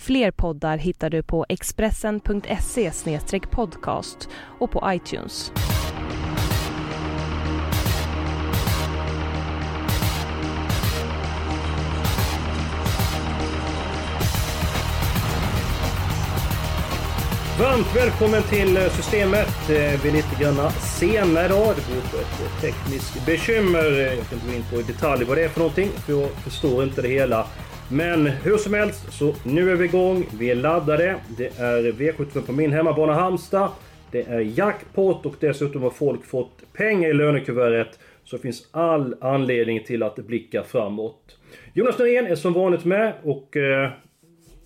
Fler poddar hittar du på expressen.se podcast och på iTunes. Varmt välkommen till eh, Systemet. Eh, vi är lite grann sena idag. Det beror på ett eh, tekniskt bekymmer. Jag kan inte gå in på i detalj vad det är för någonting, för jag förstår inte det hela. Men hur som helst, så nu är vi igång. Vi är laddade. Det är V75 på min hemmabana Halmstad. Det är jackpot och dessutom har folk fått pengar i lönekuvertet. Så det finns all anledning till att blicka framåt. Jonas Norén är som vanligt med och eh,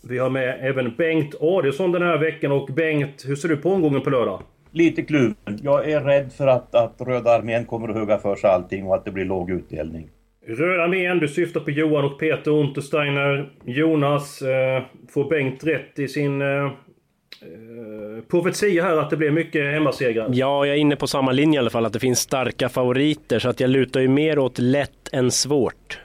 vi har med även Bengt Adielsson den här veckan. Och Bengt, hur ser du på omgången på lördag? Lite kluven. Jag är rädd för att, att Röda armén kommer att hugga för sig allting och att det blir låg utdelning. Röda armén, du syftar på Johan och Peter Untersteiner. Jonas, eh, får Bengt rätt i sin eh, eh, profetia här att det blir mycket hemmasegrar? Ja, jag är inne på samma linje i alla fall, att det finns starka favoriter. Så att jag lutar ju mer åt lätt än svårt.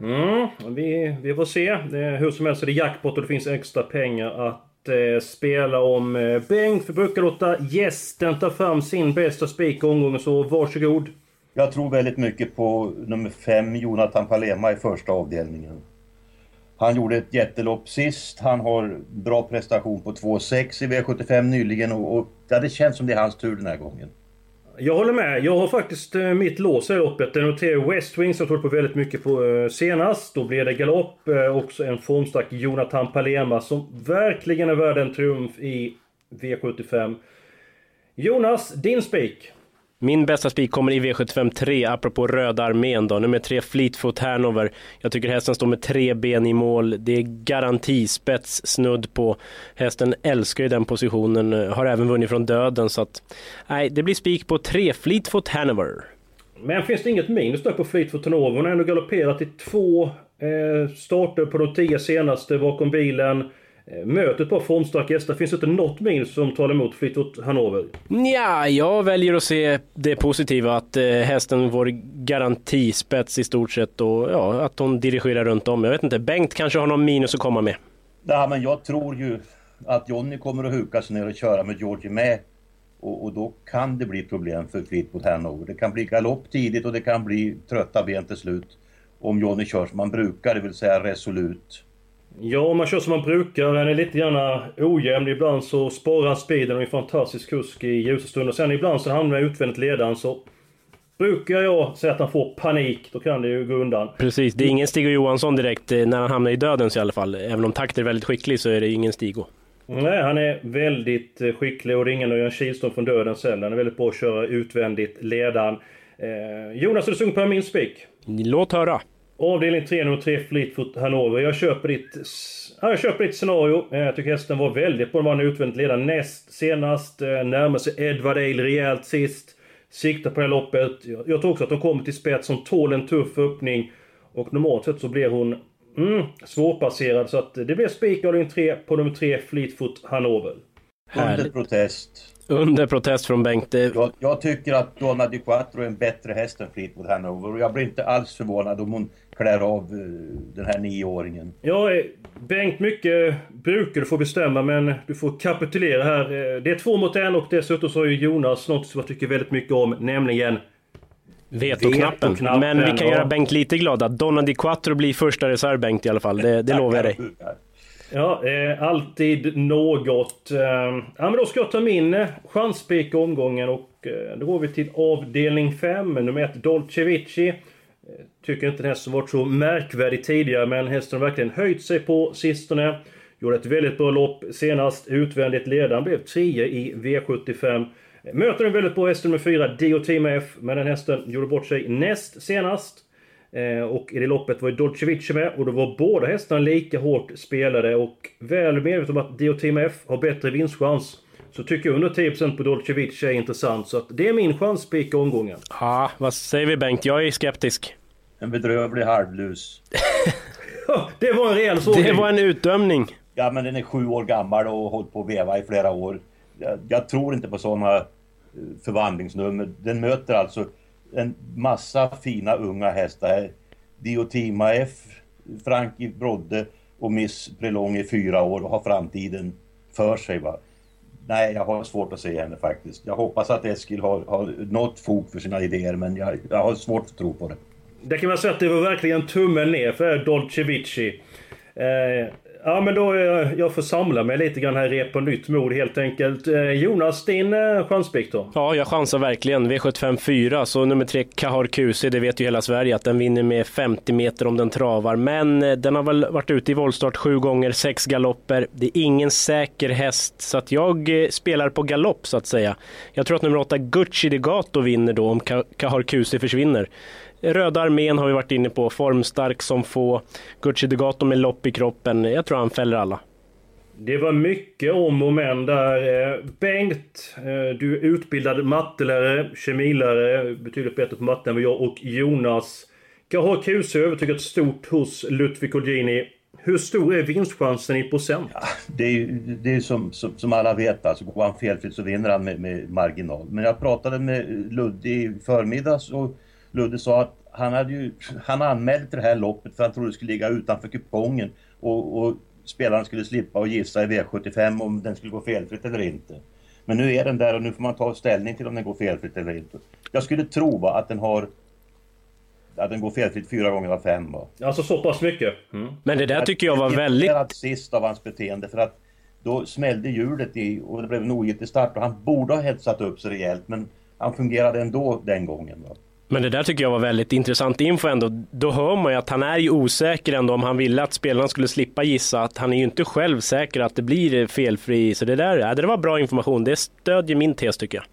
Mm, vi, vi får se. Hur som helst är det jackpot och det finns extra pengar att eh, spela om. Eh, Bengt, vi brukar låta gästen ta fram sin bästa spik omgången, så varsågod. Jag tror väldigt mycket på nummer 5, Jonathan Palema i första avdelningen. Han gjorde ett jättelopp sist. Han har bra prestation på 2,6 i V75 nyligen och, och ja, det känns som det är hans tur den här gången. Jag håller med. Jag har faktiskt eh, mitt lås i loppet. Jag noterar West som jag trodde på väldigt mycket på eh, senast. Då blev det galopp. Eh, också en formstark Jonathan Palema som verkligen är värd en triumf i V75. Jonas, din spik? Min bästa spik kommer i V75 3, apropå Röda armén då. Nummer 3 Fleetfoot Hanover. Jag tycker hästen står med tre ben i mål. Det är garantispets snudd på. Hästen älskar ju den positionen, har även vunnit från döden så att... Nej, det blir spik på 3 Fleetfoot Hanover. Men finns det inget minus där på Fleetfoot Hanover? Hon har ändå galopperat i två eh, starter på de tio senaste bakom bilen. Eh, möter ett par formstarka hästar. Finns det inte något minus som talar emot Fleetwood Hannover? Ja, jag väljer att se det positiva att eh, hästen får garantispets i stort sett och ja, att hon dirigerar runt om. Jag vet inte, Bengt kanske har någon minus att komma med? Ja, men jag tror ju att Jonny kommer att huka sig ner och köra med Georgie med. Och, och, då kan det bli problem för Fleetwood Hanover. Det kan bli galopp tidigt och det kan bli trötta ben till slut. Om Jonny kör som man brukar, det vill säga resolut. Ja, om man kör som man brukar. Han är lite grann ojämn. Ibland så sparar han speeden och är en fantastisk kusk i ljusa stunder. Sen ibland så hamnar han utvändigt ledaren så... Brukar jag säga att han får panik, då kan det ju gå undan. Precis, det är ingen Stig Johansson direkt eh, när han hamnar i dödens i alla fall. Även om Takter är väldigt skicklig så är det ingen Stigo. Nej, han är väldigt eh, skicklig och det är ingen Örjan Kihlström från dödens heller. Han är väldigt bra att köra utvändigt ledaren. Eh, Jonas, är du sugen på min spik? Låt höra. Avdelning 3, nummer 3, Fleetfoot Hannover. Jag köper ditt... Ja, jag köper ditt scenario. Eh, jag tycker hästen var väldigt bra. Den utvändigt ledare näst senast. Eh, närmar sig Edward Ale rejält sist. Siktar på det här loppet. Jag tror också att de kommer till spets som tål en tuff öppning. Och normalt sett så blir hon mm, svårpasserad. Så att det blir spik avdelning 3 på nummer 3, Fleetfoot Hannover. Under protest. Under protest från Bengt. Jag, jag, tycker att Donna Di Quattro är en bättre häst än Fleetwood Hanover och jag blir inte alls förvånad om hon klär av eh, den här nioåringen. Ja, eh, Bengt, mycket brukar du få bestämma men du får kapitulera här. Eh, det är två mot en och dessutom så har ju Jonas något som jag tycker väldigt mycket om, nämligen Vetoknappen. Vetoknappen. Men vi kan ja. göra Bengt lite glad att Donna Di Quattro blir första reserv Bengt i alla fall. Det, det lovar jag dig. Ja, eh, alltid något. Eh, ja, men då ska jag ta min eh, chanspik omgången och eh, då går vi till avdelning 5, nummer 1, Dolce Vici. Tycker inte den hästen varit så märkvärdig tidigare, men hästen har verkligen höjt sig på sistone. Gjorde ett väldigt bra lopp senast, utvändigt ledaren, blev 10 i V75. Möter en väldigt bra häst nummer 4, Dio Team F, men den hästen gjorde bort sig näst senast. Eh, och i det loppet var ju Dolcevic med och då var båda hästarna lika hårt spelade och väl medveten om att Diotima F har bättre vinstchans. Så tycker jag under 10% på Dolcevic är intressant. Så att det är min chanspik i omgången. Ja, vad säger vi Bengt? Jag är skeptisk. En bedrövlig halvlus. det var en rejäl sågning. Det var en utdömning. Ja, men den är sju år gammal och har hållit på att veva i flera år. Jag, jag tror inte på sådana förvandlingsnummer. Den möter alltså en massa fina unga hästar. Diotima F, Frankie Brodde och Miss Prelong i fyra år och har framtiden för sig. Va? Nej, jag har svårt att se henne faktiskt. Jag hoppas att Eskil har, har något fog för sina idéer men jag, jag har svårt att tro på det. Det kan man säga att det var verkligen tummen ner för Dolce Vici. Eh, Ja men då, eh, jag får samla mig lite grann här rep på nytt mod helt enkelt. Eh, Jonas, din eh, då? Ja, jag chansar verkligen. V75 4, så nummer 3 Kahar QC, det vet ju hela Sverige att den vinner med 50 meter om den travar. Men eh, den har väl varit ute i voltstart sju gånger, sex galopper. Det är ingen säker häst, så att jag spelar på galopp så att säga. Jag tror att nummer 8 Gucci de Gato vinner då om Kahar QC försvinner. Röda armén har vi varit inne på, formstark som få. Gucci de Gato med lopp i kroppen. Jag tror han fäller alla. Det var mycket om och men där. Eh, Bengt, eh, du är utbildad mattelärare, kemilärare, betydligt bättre på matte än vad jag och Jonas. Gaha QC övertygat stort hos Ludvig Colgjini. Hur stor är vinstchansen i procent? Ja, det är ju det är som, som, som, alla vet, alltså går han felfritt så vinner han med, med marginal. Men jag pratade med Ludde i förmiddags och Ludde sa att han, hade ju, han anmälde till det här loppet för han trodde det skulle ligga utanför kupongen och, och spelaren skulle slippa att gissa i V75 om den skulle gå felfritt eller inte. Men nu är den där och nu får man ta ställning till om den går felfritt eller inte. Jag skulle tro va, att den har att den går felfritt fyra gånger av fem. Va? Alltså så pass mycket? Mm. Men det där tycker jag var väldigt... sist av hans beteende för att då smällde hjulet i och det blev en ogiltig start och han borde ha hetsat upp sig rejält men han fungerade ändå den gången. Va? Men det där tycker jag var väldigt intressant info ändå. Då hör man ju att han är ju osäker ändå om han ville att spelarna skulle slippa gissa. Att han är ju inte själv säker att det blir felfri. Så det där, det var bra information. Det stödjer min tes tycker jag.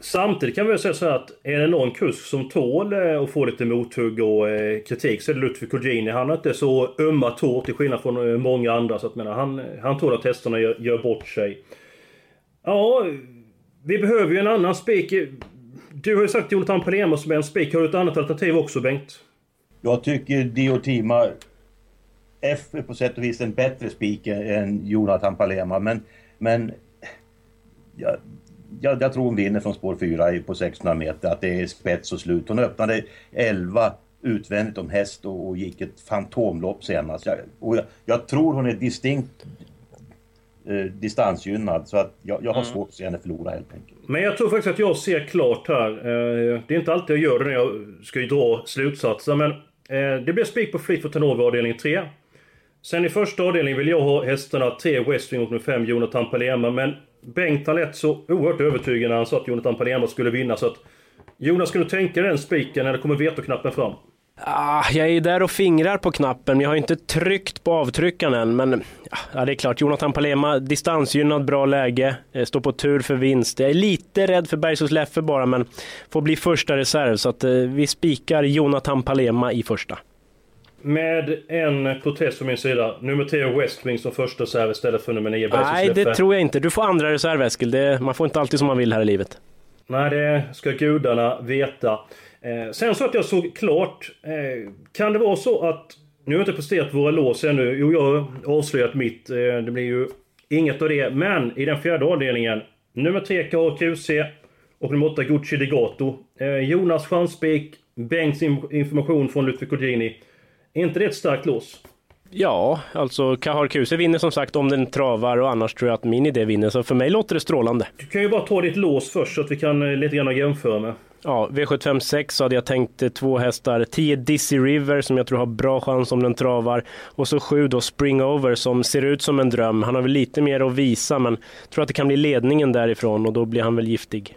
Samtidigt kan vi säga så här att är det någon kusk som tål eh, att få lite mothugg och eh, kritik så är det Ludvig Colgjini. Han har inte så ömma tår till skillnad från eh, många andra. Så att, menar, han, han tål att testerna gör, gör bort sig. Ja, vi behöver ju en annan spik. Du har ju sagt Jonathan Palema som är en spik. Har du ett annat alternativ också Bengt? Jag tycker Diotima F är på sätt och vis en bättre spik än Jonathan Palema. Men, men jag, jag, jag, tror hon vinner från spår 4 på 600 meter. Att det är spets och slut. Hon öppnade 11 utvändigt om häst och, och gick ett fantomlopp senast. Jag, och jag, jag tror hon är distinkt eh, distansgynnad. Så att jag, jag har mm. svårt att se henne förlora helt enkelt. Men jag tror faktiskt att jag ser klart här. Eh, det är inte alltid jag gör det när jag ska dra slutsatser. Men eh, det blir spik på Fleetwood Tanova avdelning 3. Sen i första avdelningen vill jag ha hästarna 3 Westwing och nummer 5 Jonathan Palema. Men Bengt lät så oerhört övertygande när han sa att Jonathan Palema skulle vinna. Så att Jonas, ska du tänka den spiken eller kommer vetoknappen fram? Ah, jag är där och fingrar på knappen, men jag har inte tryckt på avtryckaren än. Men ja, det är klart, Jonathan Palema, distansgynnad, bra läge, eh, står på tur för vinst. Jag är lite rädd för Bergshus Leffe bara, men får bli första reserv. Så att eh, vi spikar Jonathan Palema i första. Med en protest från min sida. Nummer 10 Westwing som första reserv istället för nummer 9 Bergshus Nej, det tror jag inte. Du får andra reserv Eskil. Det, man får inte alltid som man vill här i livet. Nej, det ska gudarna veta. Eh, sen så att jag såg klart. Eh, kan det vara så att... Nu har jag inte presterat våra lås ännu. Jo, jag har avslöjat mitt. Eh, det blir ju inget av det. Men i den fjärde avdelningen. Nummer 3 KQC och nummer 8 Gucci de Gato. Eh, Jonas chanspik. Bengts information från Ludvig Cogini. Är inte det ett starkt lås? Ja, alltså Kahar Kuse vinner som sagt om den travar och annars tror jag att min idé vinner. Så för mig låter det strålande. Du kan ju bara ta ditt lås först så att vi kan eh, lite grann jämföra med. Ja, V75 6 hade jag tänkt eh, två hästar. 10 Dizzy River som jag tror har bra chans om den travar. Och så 7 då Spring Over som ser ut som en dröm. Han har väl lite mer att visa men tror att det kan bli ledningen därifrån och då blir han väl giftig.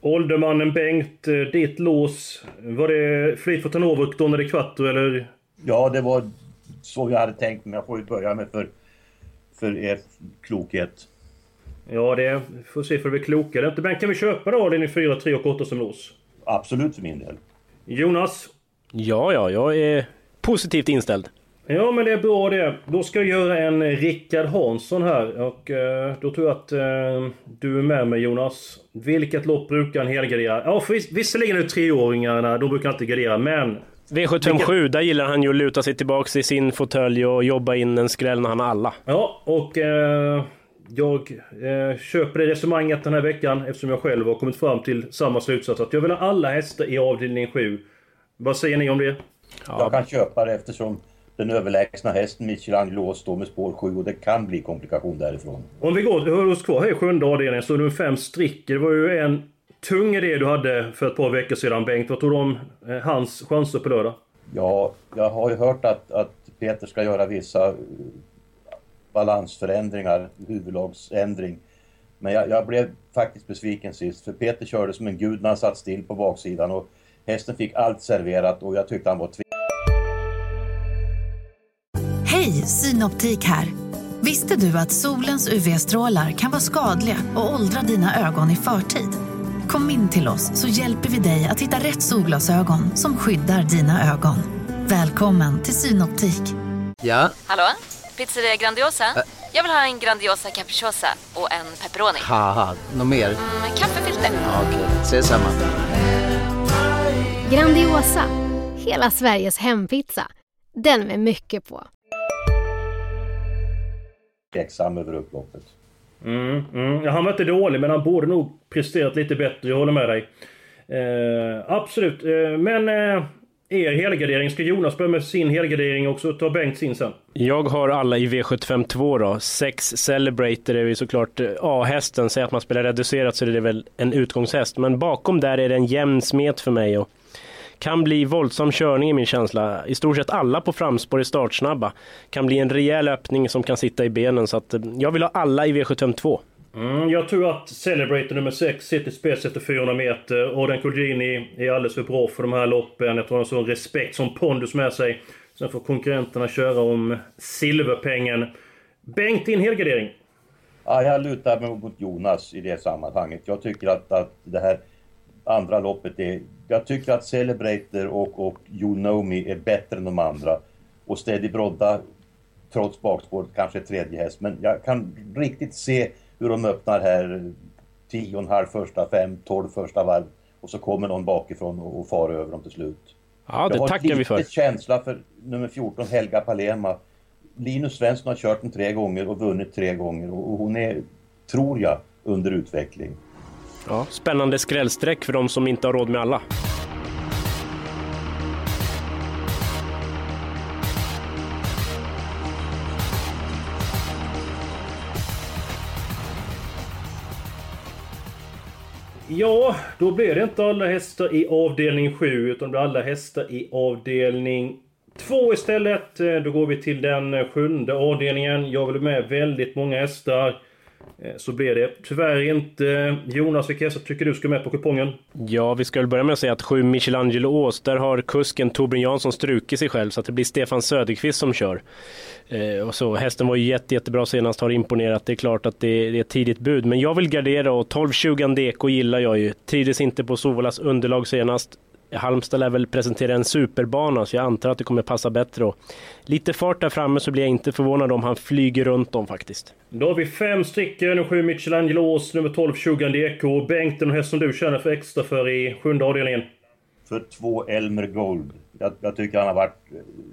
Åldermannen Bengt, eh, ditt lås. Var det Fleetwood Hanover och Donner Quattro eller? Ja, det var så jag hade tänkt men jag får ju börja med för, för er klokhet. Ja, det får se för att vi är klokare. Men kan vi köpa då avdelning 4, 3 och 8 som lås? Absolut för min del. Jonas? Ja, ja, jag är positivt inställd. Ja men det är bra det. Då ska jag göra en Rickard Hansson här och eh, då tror jag att eh, du är med mig Jonas. Vilket lopp brukar han helgardera? Ja för vis visserligen är det treåringarna, de brukar inte gardera men... V757, vilket... där gillar han ju att luta sig tillbaks i sin fåtölj och jobba in en skräll när han har alla. Ja och eh, jag eh, köper det resonemanget den här veckan eftersom jag själv har kommit fram till samma slutsats att jag vill ha alla hästar i avdelning 7. Vad säger ni om det? Ja. Jag kan köpa det eftersom den överlägsna hästen Michelangelo står med spår 7 och det kan bli komplikation därifrån. Om vi går, hör oss kvar här i sjunde avdelningen så är det fem strick. Det var ju en tung idé du hade för ett par veckor sedan Bengt. Vad tror du om eh, hans chanser på lördag? Ja, jag har ju hört att, att Peter ska göra vissa balansförändringar, huvudlagsändring. Men jag, jag, blev faktiskt besviken sist för Peter körde som en gud när han satt still på baksidan och hästen fick allt serverat och jag tyckte han var Hej, Synoptik här! Visste du att solens UV-strålar kan vara skadliga och åldra dina ögon i förtid? Kom in till oss så hjälper vi dig att hitta rätt solglasögon som skyddar dina ögon. Välkommen till Synoptik. Ja? Hallå? Pizzeria Grandiosa? Ä Jag vill ha en Grandiosa capriciosa och en pepperoni. något mer? Mm, en kaffefilter. Ja, Okej, okay. ses samma. Grandiosa, hela Sveriges hempizza. Den med mycket på. Tveksam över upploppet. Mm, mm. Han var inte dålig men han borde nog presterat lite bättre, jag håller med dig. Eh, absolut, eh, men eh, er helgardering. Ska Jonas börja med sin helgardering också och ta Bengt sin sen? Jag har alla i V752 då. Sex Celebrator är ju såklart eh, A-hästen. Säg att man spelar reducerat så är det väl en utgångshäst. Men bakom där är det en jämn smet för mig. Och kan bli våldsam körning i min känsla. I stort sett alla på framspår är startsnabba. Kan bli en rejäl öppning som kan sitta i benen. Så att eh, jag vill ha alla i V752. Mm, jag tror att Celebrator nummer 6 sitter spets efter 400 meter. Orden Colgjini är alldeles för bra för de här loppen. Jag tror han har sån respekt, som pondus med sig. Sen får konkurrenterna köra om silverpengen. Bengt, din helgardering? Ja, jag lutar mig mot Jonas i det sammanhanget. Jag tycker att, att det här andra loppet är... Jag tycker att Celebrator och, och You Know Me är bättre än de andra. Och Steady Brodda, trots bakspåret, kanske tredje häst. Men jag kan riktigt se hur de öppnar här 10,5 första, 5, 12 första varv och så kommer någon bakifrån och, och far över dem till slut. Ja, det tackar vi för. Jag har lite känsla för nummer 14, Helga Palema. Linus Svensson har kört den tre gånger och vunnit tre gånger och hon är, tror jag, under utveckling. Ja, spännande skrällsträck för de som inte har råd med alla. Ja, då blir det inte alla hästar i avdelning 7 utan det blir alla hästar i avdelning 2 istället. Eh, då går vi till den sjunde avdelningen. Jag vill med väldigt många hästar. Eh, så blir det tyvärr inte. Jonas, vilka hästar tycker du ska med på kupongen? Ja, vi ska väl börja med att säga att 7 Michelangelo Ås, där har kusken Torbjörn Jansson strukit sig själv så att det blir Stefan Söderqvist som kör. Eh, och så, hästen var ju jätte, jättebra senast, har imponerat. Det är klart att det, det är ett tidigt bud, men jag vill gardera och 12-20 Andeko gillar jag ju. Trivdes inte på Sovolas underlag senast. Halmstad lär väl presentera en superbana så jag antar att det kommer passa bättre. Och lite fart där framme så blir jag inte förvånad om han flyger runt dem faktiskt. Då har vi fem stycken, sju Michelangelos, nummer 12 20 Eko. Bengt, den häst som du känner för extra för i sjunde avdelningen? För två Elmer Gold. Jag, jag tycker han har varit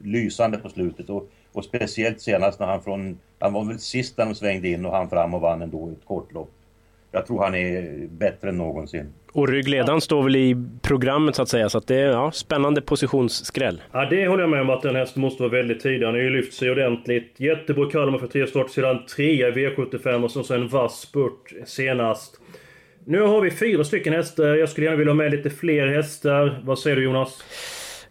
lysande på slutet och, och speciellt senast när han från... Han var väl sist när de svängde in och han fram och vann ändå ett kortlopp. Jag tror han är bättre än någonsin. Och ryggledaren står väl i programmet så att säga, så att det är ja, spännande positionsskräll. Ja, det håller jag med om att den hästen måste vara väldigt tidig. Han har ju lyft sig ordentligt. Jättebra Kalmar för tre start sedan trea i V75 och så en vass spurt senast. Nu har vi fyra stycken hästar. Jag skulle gärna vilja ha med lite fler hästar. Vad säger du Jonas?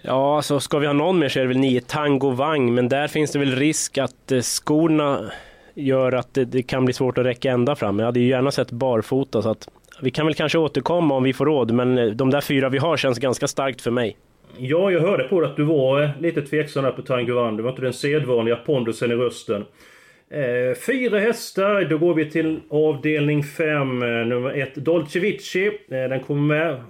Ja, så ska vi ha någon mer så är det väl nio Tango Vang, men där finns det väl risk att eh, skorna gör att det, det, kan bli svårt att räcka ända fram. Jag hade ju gärna sett barfota så att vi kan väl kanske återkomma om vi får råd, men eh, de där fyra vi har känns ganska starkt för mig. Ja, jag hörde på att du var eh, lite tveksam där på Tango Det var inte den sedvanliga pondusen i rösten. Eh, fyra hästar, då går vi till avdelning 5, eh, nummer 1 Dolce Vici. Eh, den kommer med,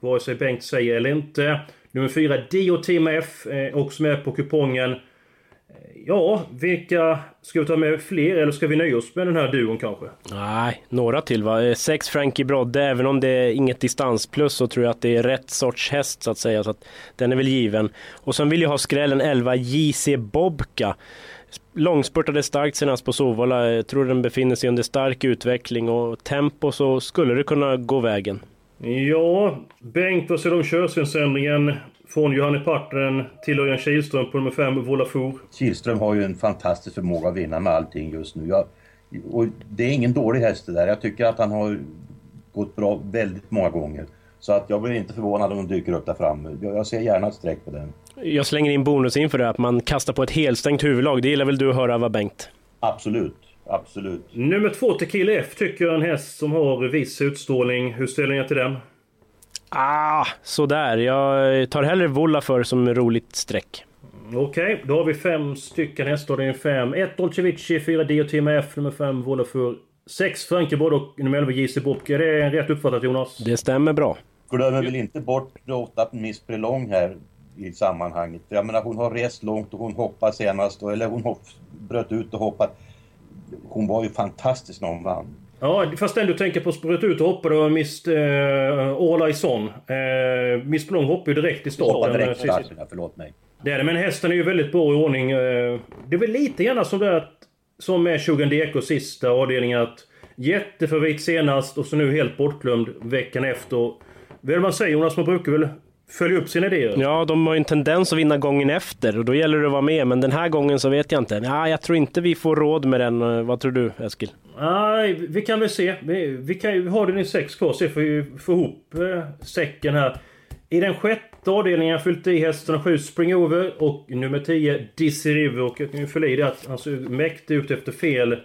vare sig Bengt säger eller inte. Nummer 4 Dio Team F, eh, också med på kupongen. Ja, vilka... Ska vi ta med fler eller ska vi nöja oss med den här duon kanske? Nej, några till va. Eh, Sex Frankie Brodde, även om det är inget distansplus så tror jag att det är rätt sorts häst så att säga. Så att den är väl given. Och sen vill jag ha skrällen 11 JC Bobka. Långspurtade starkt senast på Sovalla. Jag tror den befinner sig under stark utveckling och tempo så skulle det kunna gå vägen. Ja, Bengt, vad säger du om körsvensändringen från Johanne Partnen till Örjan Kihlström på nummer 5, Volafour? Kihlström har ju en fantastisk förmåga att vinna med allting just nu. Jag, och det är ingen dålig häst det där. Jag tycker att han har gått bra väldigt många gånger. Så att jag blir inte förvånad om de dyker upp där framme. Jag, jag ser gärna ett streck på den. Jag slänger in bonus inför det att man kastar på ett helstängt huvudlag. Det gillar väl du att höra va Bengt? Absolut, absolut. Nummer 2, Tequila F, tycker jag är en häst som har viss utstrålning. Hur ställer ni er till den? Ah, sådär. Jag tar hellre Volafor som roligt streck. Okej, då har vi fem stycken hästar. Det är fem. 1 Dolce Vici, 4 Dio Team F, nummer 5 Volafour. 6 Frankeborg och nummer 11 JC Bobke. Är det rätt uppfattat Jonas? Det stämmer bra. Glömmer väl inte bort 8 Miss Prelong här i sammanhanget. Jag menar hon har rest långt och hon hoppade senast. Eller hon hopp, bröt ut och hoppade. Hon var ju fantastisk när hon vann. Ja, fast den du tänker på sprut ut och hoppade och Mist eh, All Eyes On. Eh, Miss Blom hoppade ju direkt i starten. Direkt i starten, förlåt mig. Det är det, men hästen är ju väldigt bra i ordning. eh, Det är väl lite grann som det att, som med Shogun DK sista avdelningen att jättefavorit senast och så nu helt bortglömd veckan efter. Det man säger Jonas? Man brukar väl följa upp sina idéer? Ja, de har ju en tendens att vinna gången efter och då gäller det att vara med. Men den här gången så vet jag inte. Ja, jag tror inte vi får råd med den. Vad tror du Eskil? Nej, vi kan väl se. Vi, vi kan ju ha den i sex kvar, får vi få ihop eh, säcken här. I den sjätte avdelningen har jag fyllt i hästarna 7 Spring Over och nummer 10 Dizzy River. Och jag kan ju fylla i det att han såg mäktig ut efter fel. Eh,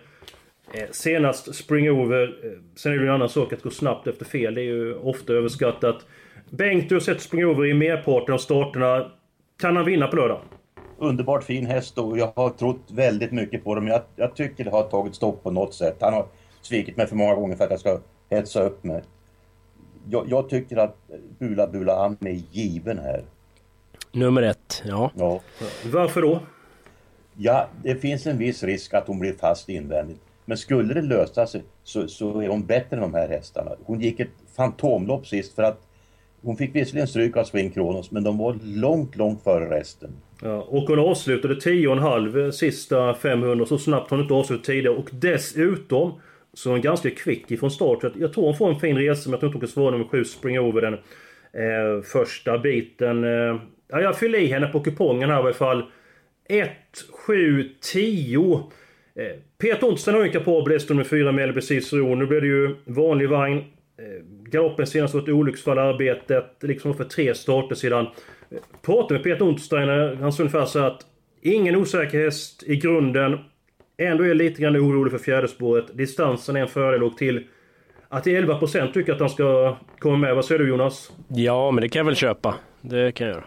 senast Spring Over. Eh, sen är det ju en annan sak att gå snabbt efter fel. Det är ju ofta överskattat. Bengt, du har sett Spring Over i merparten av starterna. Kan han vinna på lördag? Underbart fin häst och jag har trott väldigt mycket på dem. Jag, jag tycker det har tagit stopp på något sätt. Han har svikit mig för många gånger för att jag ska hetsa upp mig. Jag, jag tycker att Bula Bula han är given här. Nummer ett, ja. Ja. Varför då? Ja, det finns en viss risk att hon blir fast invändigt. Men skulle det lösa sig så, så är hon bättre än de här hästarna. Hon gick ett fantomlopp sist för att hon fick visserligen stryk av Swing Kronos men de var långt, långt före resten. Ja, och hon avslutade 10,5 eh, sista 500 så snabbt har hon inte avslutat tidigare. Och dessutom så är hon ganska kvick ifrån start. Så jag tror hon får en fin resa men jag tror inte hon kan svara nummer 7 Spring Over den eh, första biten. Eh, ja, jag fyller i henne på kupongen här i alla fall. 1, 7, 10. Eh, Peter Ontsten har ju en kapabel häst nummer 4 med Cicero. Nu blir det ju vanlig vagn. Eh, Galoppen senast var ett olycksfall i arbetet, liksom för tre starter sedan. Eh, Pratade med Peter Untersteiner, han sa ungefär så att ingen osäker häst i grunden. Ändå är jag lite grann orolig för fjärde spåret. Distansen är en fördel och till att 11% tycker att han ska komma med. Vad säger du Jonas? Ja, men det kan jag väl köpa. Det kan jag göra.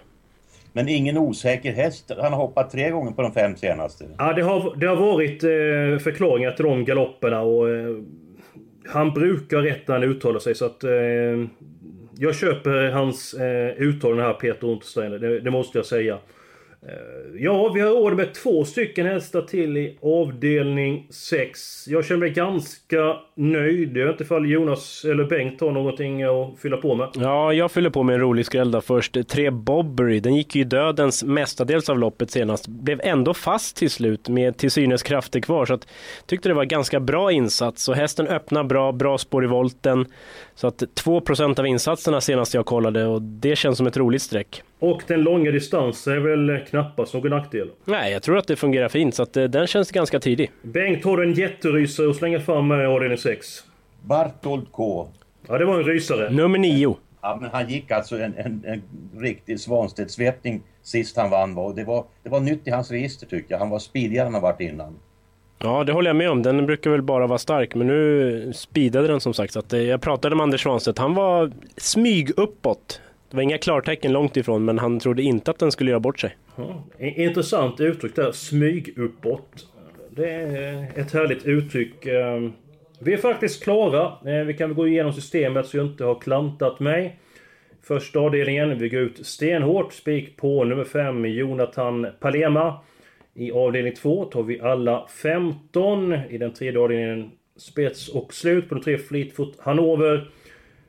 Men ingen osäker häst. Han har hoppat tre gånger på de fem senaste. Ja, det har, det har varit eh, förklaringar till de galopperna och eh, han brukar rätt när han uttalar sig så att eh, jag köper hans eh, uttalande här Peter Untersteiner, det, det måste jag säga. Eh, ja, vi har råd med två stycken hästar till i avdelning 6. Jag känner mig ganska nöjd. Jag vet inte ifall Jonas eller Bengt har någonting att fylla på med. Ja, jag fyller på med en rolig skräll då först. Tre Bobbery, den gick ju i dödens mestadels av loppet senast. Blev ändå fast till slut med till synes krafter kvar. Så att, tyckte det var ganska bra insats. Och hästen öppnar bra, bra spår i volten. Så att 2% av insatserna senast jag kollade och det känns som ett roligt streck. Och den långa distansen är väl knappast någon nackdel? Nej, jag tror att det fungerar fint så att eh, den känns ganska tidig. Bengt har en jätterysare och slänger fram i avdelning 6. Bartold K. Ja, det var en rysare. Nummer 9. Ja, men han gick alltså en, en, en riktig Svanstedt-svepning sist han vann. Och det, var, det var nytt i hans register tycker jag. Han var speedigare än han varit innan. Ja, det håller jag med om. Den brukar väl bara vara stark, men nu speedade den som sagt. Så att, eh, jag pratade med Anders Svanstedt. Han var smyg uppåt. Det var inga klartecken långt ifrån, men han trodde inte att den skulle göra bort sig. Ja, intressant uttryck där, smyg uppåt. Det är ett härligt uttryck. Vi är faktiskt klara. Eh, vi kan väl gå igenom systemet så jag inte har klantat mig. Första avdelningen, vi går ut stenhårt. Spik på nummer 5, Jonathan Palema. I avdelning 2 tar vi alla 15. I den tredje avdelningen spets och slut på de tre Fleetfoot Hanover.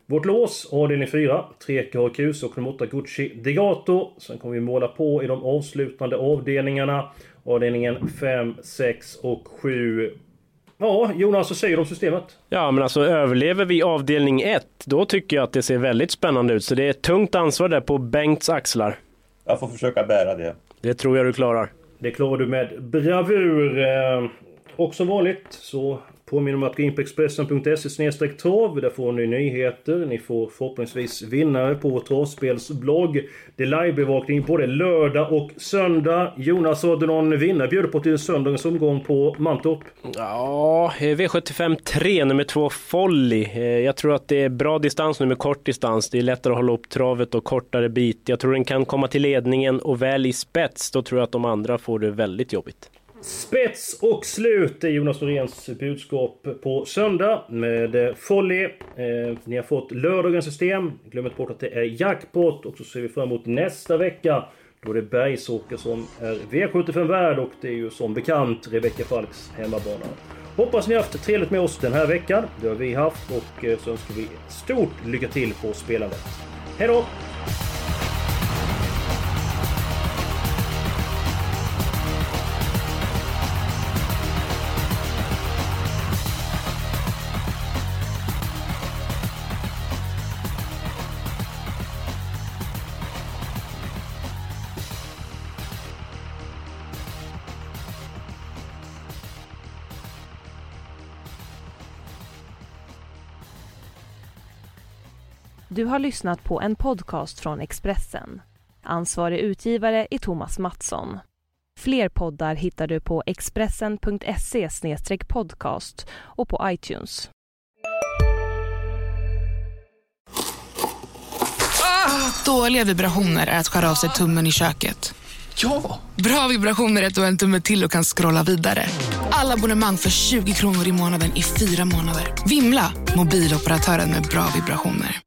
Vårt lås, avdelning 4, 3 Karakus och nummer 8 Gucci Degato. Sen kommer vi måla på i de avslutande avdelningarna. Avdelningen 5, 6 och 7. Ja, Jonas, vad säger du om systemet? Ja, men alltså överlever vi avdelning 1, då tycker jag att det ser väldigt spännande ut. Så det är ett tungt ansvar där på Bengts axlar. Jag får försöka bära det. Det tror jag du klarar. Det klarar du med bravur. Eh, och som vanligt så påminner om att gå in på Expressen.se trav. Där får ni nyheter. Ni får förhoppningsvis vinnare på vår travspelsblogg. Det är livebevakning både lördag och söndag. Jonas, har du någon vinnare bjuder på till söndagens omgång på Mantorp? Ja, eh, V75 3, nummer 2 Folly. Eh, jag tror att det är bra distans nu med kort distans. Det är lättare att hålla upp travet och kortare bit. Jag tror den kan komma till ledningen och väl i spets. Då tror jag att de andra får det väldigt jobbigt. Spets och slut är Jonas Noréns budskap på söndag med eh, Folly. Eh, ni har fått lördagens system. Glöm inte bort att det är jackpot och så ser vi fram emot nästa vecka. Då är det Bergsåker som är V75 värd och det är ju som bekant Rebecka Falks hemmabana. Hoppas ni har haft trevligt med oss den här veckan. Det har vi haft och eh, så önskar vi stort lycka till på spelandet. Hej då! Du har lyssnat på en podcast från Expressen. Ansvarig utgivare är Thomas Mattsson. Fler poddar hittar du på expressen.se podcast och på iTunes. Dåliga vibrationer är att skära av sig tummen i köket. Ja! Bra vibrationer är att du har en tumme till och kan scrolla vidare. Alla abonnemang för 20 kronor i månaden i fyra månader. Vimla! Mobiloperatören med bra vibrationer.